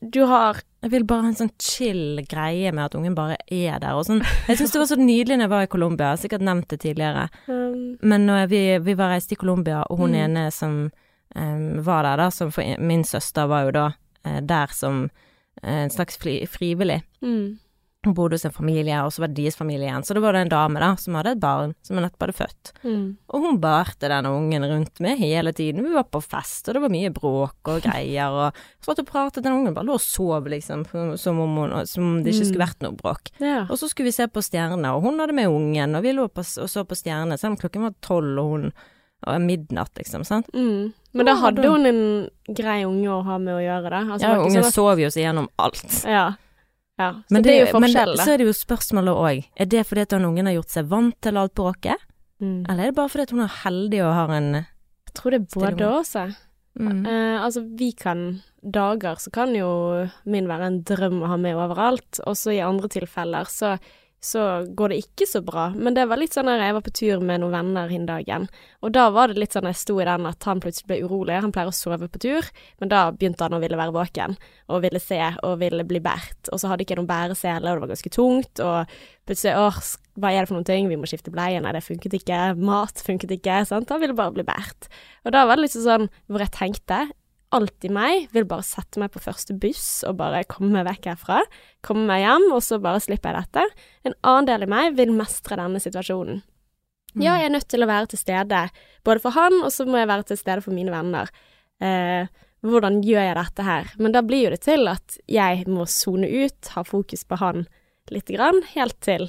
du har Jeg vil bare ha en sånn chill greie med at ungen bare er der. Og sånn. Jeg syns det var så nydelig når jeg var i Colombia, jeg har sikkert nevnt det tidligere. um, Men når vi, vi var reist i Colombia, og hun Mm. ene som um, var der, da, som for min søster var jo da eh, der som eh, en slags fri, frivillig. mm. Hun bodde hos en familie, og så var det deres familie igjen. Så det var det en dame da, som hadde et barn som nettopp hadde født. Mm. Og hun barte den ungen rundt med hele tiden. Vi var på fest, og det var mye bråk og greier. Og så satt og pratet, den ungen bare lå og sov, liksom, som om, hun, som om det ikke skulle vært noe bråk. Ja. Og så skulle vi se på stjernene, og hun hadde med ungen, og vi lå på, og så på stjernene, selv om klokken var tolv og hun og midnatt, liksom, sant. Mm. Men da hadde hun en grei unge å ha med å gjøre, da. Altså, Ja, ungen sånn at- sov jo seg gjennom alt. Ja. Ja. Så Men det, er jo men forskjell, da. så er det jo spørsmålet òg, er det fordi at den ungen har gjort seg vant til alt bråket, Mm. eller er det bare fordi at hun er heldig og har en Jeg tror det er både også. mm. Uh, altså, vi kan Dager så kan jo min være en drøm å ha med overalt, og så i andre tilfeller så, så går det ikke så bra. Men det var litt sånn jeg var på tur med noen venner den dagen, og da var det litt sånn jeg sto i den at han plutselig ble urolig. Han pleier å sove på tur, men da begynte han å ville være våken, og ville se og ville bli båret. Og så hadde ikke noen bæresele, og det var ganske tungt, og plutselig åh, hva er det for noen ting, vi må skifte bleie, nei det funket ikke, mat funket ikke, sant. Han ville bare bli båret. Og da var det liksom sånn hvor jeg tenkte alt i meg vil bare sette meg på første buss og bare komme meg vekk herfra. Komme meg hjem, og så bare slipper jeg dette. En annen del i meg vil mestre denne situasjonen. Ja, jeg er nødt til å være til stede, både for han, og så må jeg være til stede for mine venner. Eh, hvordan gjør jeg dette her? Men da blir jo det til at jeg må sone ut, ha fokus på han lite grann, helt til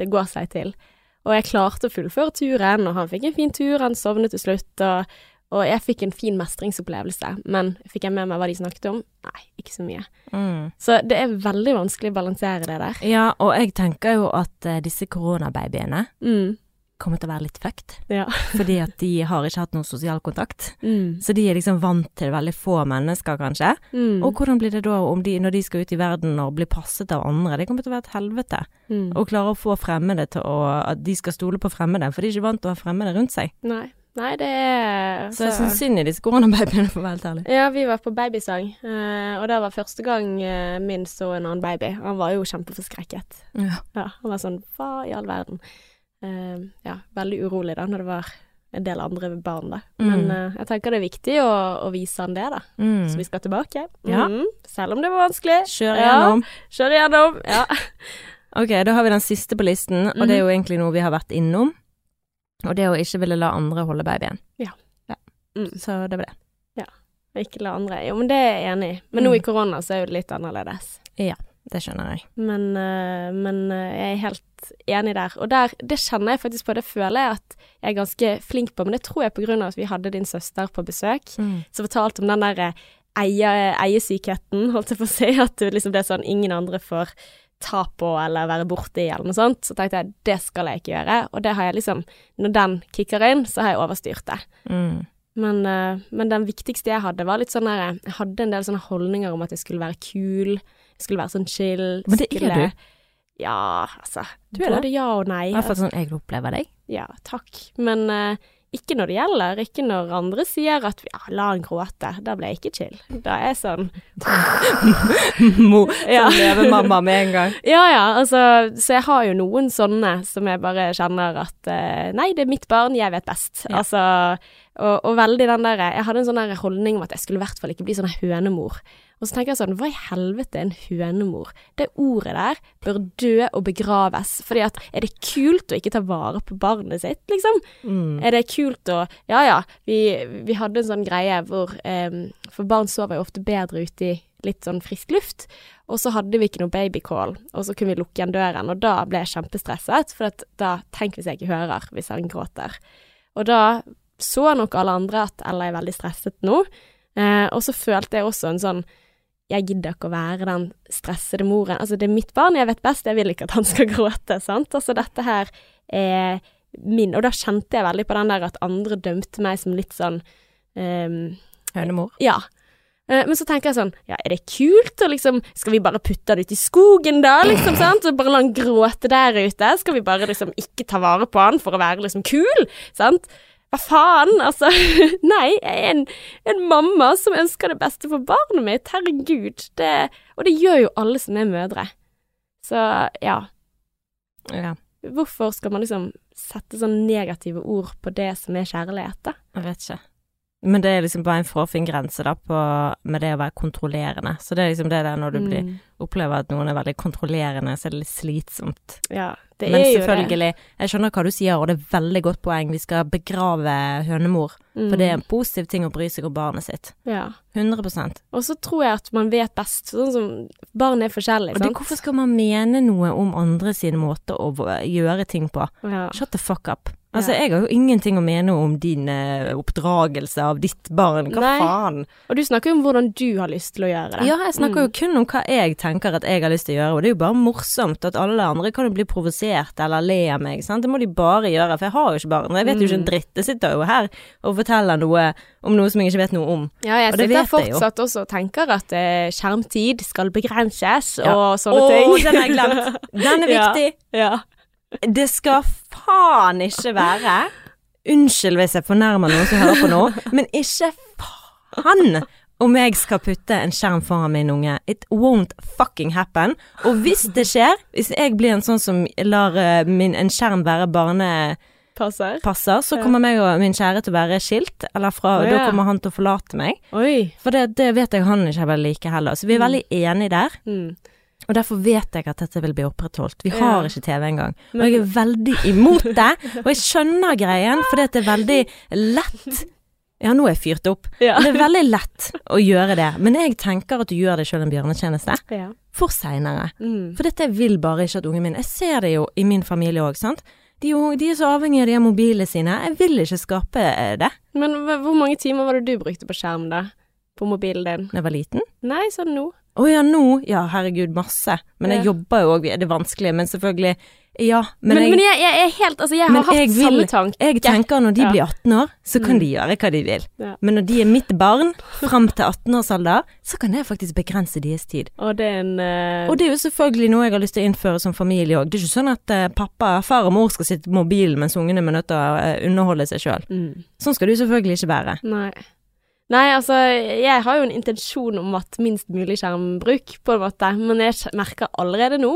det går seg til. Og jeg klarte å fullføre turen, og han fikk en fin tur, han sovnet til slutt, og og jeg fikk en fin mestringsopplevelse, men fikk jeg med meg hva de snakket om? Nei, ikke så mye. Mm. Så det er veldig vanskelig å balansere det der. Ja, og jeg tenker jo at uh, disse koronababyene Mm. kommer til å være litt fucked, Ja. <laughs> fordi at de har ikke hatt noen sosial kontakt. Mm. Så de er liksom vant til veldig få mennesker, kanskje. Mm. Og hvordan blir det da om de, når de skal ut i verden og blir passet av andre? Det kommer til å være et helvete. Mm. Å klare å få fremmede til å At de skal stole på fremmede, for de er ikke vant til å ha fremmede rundt seg. Nei. Nei, det er Så jeg syns synd i disse koronababyene, for å være helt ærlig. Ja, vi var på babysang, eh, og det var første gang eh, min så en annen baby. Han var jo kjempeforskrekket. Ja. Ja, han var sånn Hva i all verden? Eh, ja, veldig urolig da, når det var en del andre barn, da. Men Mm. jeg tenker det er viktig å, å vise han det, da. Mm. Så vi skal tilbake. Ja. Mm. Selv om det var vanskelig. Kjør Ja. Kjør igjennom. Ja. <laughs> Ok, da har vi den siste på listen, og det er jo egentlig noe vi har vært innom. Og det å ikke ville la andre holde babyen. Mm. Så det var det. Ja. Ikke la andre Jo, men det er jeg enig i. Men nå Mm. i korona så er jo det litt annerledes. Ja, Det skjønner jeg. Men, eh, men eh, jeg er helt enig der. Og der, det kjenner jeg faktisk på, det føler jeg at jeg er ganske flink på, men det tror jeg på grunn av at vi hadde din søster på besøk, Mm. som fortalte om den der eh, eiesykheten, holdt jeg på å si, at liksom det er sånn ingen andre får ta på eller være borti eller noe sånt. Så tenkte jeg det skal jeg ikke gjøre, og det har jeg liksom Når den kicker inn, så har jeg overstyrt det. Mm. Men, eh, men den viktigste jeg hadde, var litt sånn der Jeg hadde en del sånne holdninger om at jeg skulle være kul, jeg skulle være sånn chill. Men det er du. Ja, altså. Du er det. både ja og nei. I hvert fall sånn jeg opplever deg. Ja, takk. Men eh, ikke når det gjelder. Ikke når andre sier at ja, la han gråte. Da ble jeg ikke chill. Da er jeg sånn <laughs> Mo, <laughs> Ja. lever mamma med en gang. <laughs> Ja ja, altså. Så jeg har jo noen sånne som jeg bare kjenner at uh, Nei, det er mitt barn, jeg vet best. Ja. Altså og, og veldig den der Jeg hadde en sånn der holdning om at jeg skulle i hvert fall ikke bli sånn hønemor. Og så tenker jeg sånn, hva i helvete er en hønemor? Det ordet der bør dø og begraves. Fordi at er det kult å ikke ta vare på barnet sitt, liksom? Mm. Er det kult å Ja ja, vi, vi hadde en sånn greie hvor um, For barn sover jo ofte bedre ute i litt sånn frisk luft. Og så hadde vi ikke noe babycall, og så kunne vi lukke igjen døren. Og da ble jeg kjempestresset, for at da Tenk hvis jeg ikke hører hvis han gråter. Og da så nok alle andre at Ella er veldig stresset nå. Eh, og så følte jeg også en sånn jeg gidder ikke å være den stressede moren. Altså, det er mitt barn, jeg vet best, jeg vil ikke at han skal <laughs> gråte, sant. Altså, dette her er min Og da kjente jeg veldig på den der at andre dømte meg som litt sånn um, Hønemor. Ja. Eh, Men så tenker jeg sånn, ja, er det kult å liksom Skal vi bare putte det ut i skogen da, liksom, sant? Og bare la han gråte der ute? Skal vi bare liksom ikke ta vare på han for å være liksom kul, sant? Hva faen, altså? <laughs> Nei, jeg er en, en mamma som ønsker det beste for barnet mitt, herregud. Det, og det gjør jo alle som er mødre. Så ja, Ja, hvorfor skal man liksom sette sånn negative ord på det som er kjærlighet, da? jeg vet ikke. Men det er liksom bare en fråfin grense da på, med det å være kontrollerende. Så det er liksom det der når du blir, Mm. opplever at noen er veldig kontrollerende, så er det litt slitsomt. Ja, det Men er jo det. Men selvfølgelig, jeg skjønner hva du sier, og det er veldig godt poeng. Vi skal begrave hønemor, for det er en positiv ting å bry seg om barnet sitt. Mm. Ja. 100% Og så tror jeg at man vet best, sånn som barn er forskjellige, Og det, sant? hvorfor skal man mene noe om andre sine måte å gjøre ting på? Ja. Shut the fuck up. Altså, jeg har jo ingenting å mene om din eh, oppdragelse av ditt barn. Hva Nei. faen? Og du snakker jo om hvordan du har lyst til å gjøre det. Ja, jeg snakker Mm. jo kun om hva jeg tenker at jeg har lyst til å gjøre, og det er jo bare morsomt at alle andre kan jo bli provosert eller le av meg, sant. Det må de bare gjøre, for jeg har jo ikke barn. Jeg vet jo ikke en Mm. dritt. Jeg sitter jo her og forteller noe om noe som jeg ikke vet noe om. Ja, jeg Og det sitter vet jeg fortsatt også og tenker at eh, skjermtid skal begrenses Ja. og sånne Å, ting. den har jeg glemt. Den er <laughs> viktig! Ja. Ja. Det skal faen ikke være Unnskyld hvis jeg fornærmer noen som hører på nå, men ikke faen om jeg skal putte en skjerm foran min unge. It won't fucking happen. Og hvis det skjer, hvis jeg blir en sånn som lar eh, min, en skjerm være barnepasser, Passer. så Ja. kommer meg og min kjære til å være skilt, eller fra, Å, da kommer han til å forlate meg. Oi. For det, det vet jeg han ikke vil like heller. Så vi er Mm. veldig enige der. Mm. Og derfor vet jeg at dette vil bli opprettholdt. Vi har ikke TV engang. Og jeg er veldig imot det. Og jeg skjønner greien, for det er veldig lett Ja, nå er jeg fyrt opp. Ja. Det er veldig lett å gjøre det. Men jeg tenker at du gjør deg sjøl en bjørnetjeneste ja. for seinere. Mm. For dette vil bare ikke at ungen min Jeg ser det jo i min familie òg, sant. De, de er så avhengige av de mobilene sine. Jeg vil ikke skape eh, det Men hvor mange timer var det du brukte på skjerm, da? På mobilen din? da jeg var liten. Nei, sånn nå. Å ja, nå? Ja, herregud, masse. Men jeg jobber jo òg, det er vanskelig. Men selvfølgelig, Ja, men, Men, men, jeg, jeg, jeg er helt Altså, jeg har hatt jeg vil- samme tanke. jeg tenker når de blir 18 år, så kan Mm. de gjøre hva de vil. Ja. Men når de er mitt barn, fram til 18-årsalder, så kan jeg faktisk begrense deres tid. Og det en uh... Og det er jo selvfølgelig noe jeg har lyst til å innføre som familie òg. Det er ikke sånn at uh, pappa, far og mor skal sitte på mobilen mens ungene er nødt til å uh, underholde seg sjøl. mm. Sånn skal det jo selvfølgelig ikke være. Nei. Nei, altså, jeg har jo en intensjon om at minst mulig skjermbruk, på en måte, men jeg merker allerede nå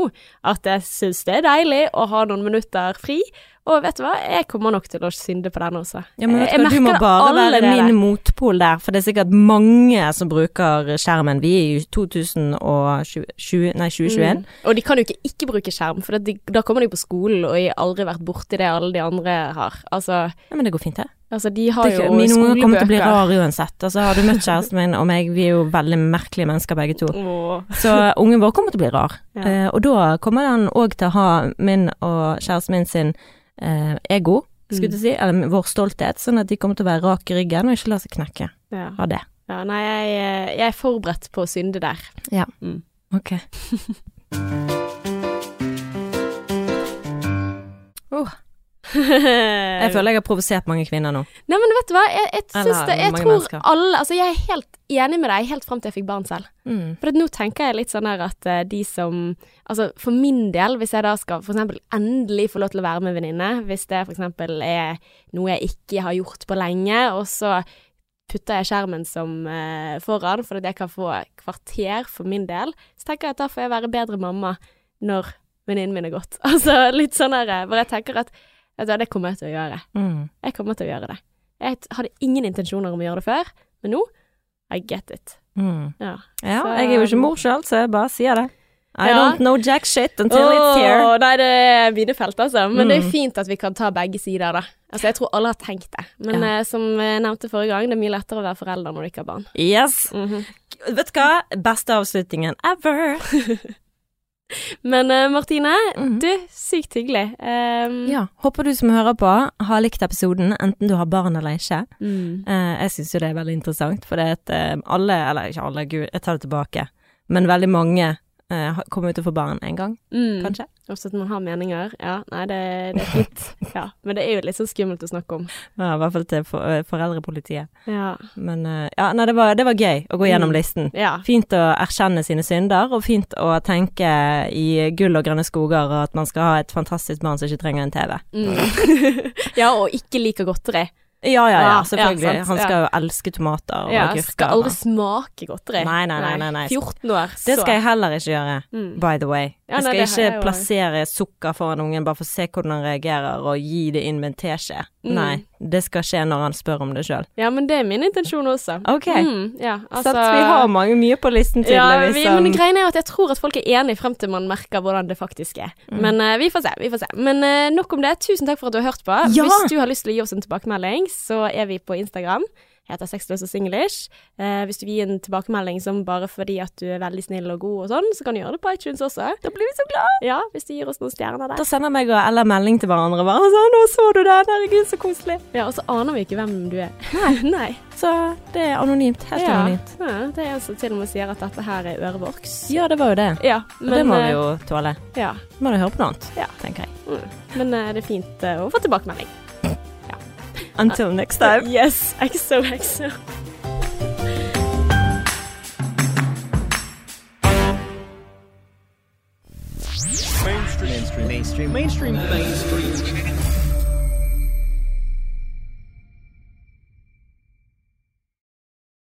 at jeg syns det er deilig å ha noen minutter fri, og vet du hva, jeg kommer nok til å synde på den også. Ja, men vet du, hva, du må bare være min motpol der, for det er sikkert mange som bruker skjermen. Vi er i 2020, nei, 2021. Mm. Og de kan jo ikke ikke bruke skjerm, for de, da kommer de på skolen, og jeg har aldri vært borti det alle de andre har. Altså, Ja, men det går fint, det. altså de har jo skolebøker. mine unger kommer til å bli rare uansett. Altså, har du møtt kjæresten min og meg, vi er jo veldig merkelige mennesker begge to. Åh. Så ungen vår kommer til å bli rar. <laughs> Ja. Eh, og da kommer han òg til å ha min og kjæresten min sin eh, ego, skulle jeg si, eller vår stolthet, sånn at de kommer til å være rak i ryggen og ikke la seg knekke Ja. av det. ja, nei, jeg, eh, jeg er forberedt på å synde der. Ja. Mm. Ok. <laughs> oh, jeg føler jeg har provosert mange kvinner nå. Nei, men vet du hva, jeg, jeg Eller det Jeg tror mennesker. alle Altså, jeg er helt enig med deg helt fram til jeg fikk barn selv. Mm. For nå tenker jeg litt sånn her at eh, de som Altså for min del, hvis jeg da skal for eksempel endelig få lov til å være med venninne, hvis det for eksempel er noe jeg ikke har gjort på lenge, og så putter jeg skjermen som uh, foran for at jeg kan få kvarter for min del, så tenker jeg at da får jeg være bedre mamma når venninnen min er gått. <laughs> Altså litt sånn her eh, hvor jeg tenker at vet du hva, det kommer jeg til å gjøre. Mm. Jeg kommer til å gjøre det. Jeg hadde ingen intensjoner om å gjøre det før, men nå I get it. Mm. Ja. Ja, Så- jeg er jo ikke mor sjøl, så jeg bare sier det. I Ja. don't know jack shit until it's here. Nei, det er mine felt, altså. Men det er Mm. fint at vi kan ta begge sider, da. Altså, jeg tror alle har tenkt det. Men Ja. eh, som jeg nevnte forrige gang, det er mye lettere å være forelder når du ikke har barn. Yes. Mhm. Vet du hva? Beste avslutningen ever. <laughs> <laughs> Men uh, Martine, Mhm. du, sykt hyggelig. Um, Ja, håper du som hører på har likt episoden, enten du har barn eller ikke. Mm. Uh, jeg syns jo det er veldig interessant, for det at uh, alle, eller ikke alle, gud, jeg tar det tilbake, men veldig mange eh, jo til å få barn en gang, Mm. kanskje. Også at man har meninger. Ja, nei, det, det er fint. <laughs> ja, men det er jo litt sånn skummelt å snakke om. Ja, I hvert fall til for, eh, foreldrepolitiet. Ja. Men eh, ja, nei, det var, det var gøy å gå gjennom Mm. listen. ja. Fint å erkjenne sine synder, og fint å tenke i gull og grønne skoger, og at man skal ha et fantastisk barn som ikke trenger en TV. Mm. <laughs> ja, og ikke liker godteri. Ja, ja, ja, Ja, selvfølgelig. ja, Han skal jo elske tomater og Ja, agurker. skal aldri smake godteri. Nei, nei, nei, nei, nei. 14 år, så Det skal jeg heller ikke gjøre, Mm. by the way. Ja, Jeg skal nei, ikke plassere sukker foran ungen bare for å se hvordan han reagerer, og gi det inn med en teskje. Mm. Nei, det skal skje når han spør om det sjøl. Ja, men det er min intensjon også. Ok. Mm, ja, Så altså, så vi har mange, mye på listen tydeligvis. ja, vi, Men greia er at jeg tror at folk er enige frem til man merker hvordan det faktisk er. Mm. Men uh, vi får se, vi får se. Men uh, nok om det. Tusen takk for at du har hørt på. Ja! Hvis du har lyst til å gi oss en tilbakemelding, så er vi på Instagram. Jeg heter Sexløs og singlish. Eh, hvis du vil gi en tilbakemelding som bare fordi at du er veldig snill og god og sånn, så kan du gjøre det på iTunes også. Da blir vi så glad! Ja, hvis du gir oss noen stjerner der. Da sender meg og Ella melding til hverandre bare sånn 'Nå så du den, herregud, så koselig'. Ja, og så aner vi ikke hvem du er. Nei. <laughs> Så det er anonymt. Helt ja. anonymt. Ja, det er en som til og med sier at dette her er ørevoks. Ja, det var jo det. Ja, Og det må eh, vi jo tåle. Ja. Må du høre på noe annet, Ja. tenker jeg. Mm. Men eh, det er fint eh, å få tilbakemelding. <laughs> Until next time. <laughs> Yes, XO, XO. Mainstream, mainstream, mainstream, mainstream, mainstream.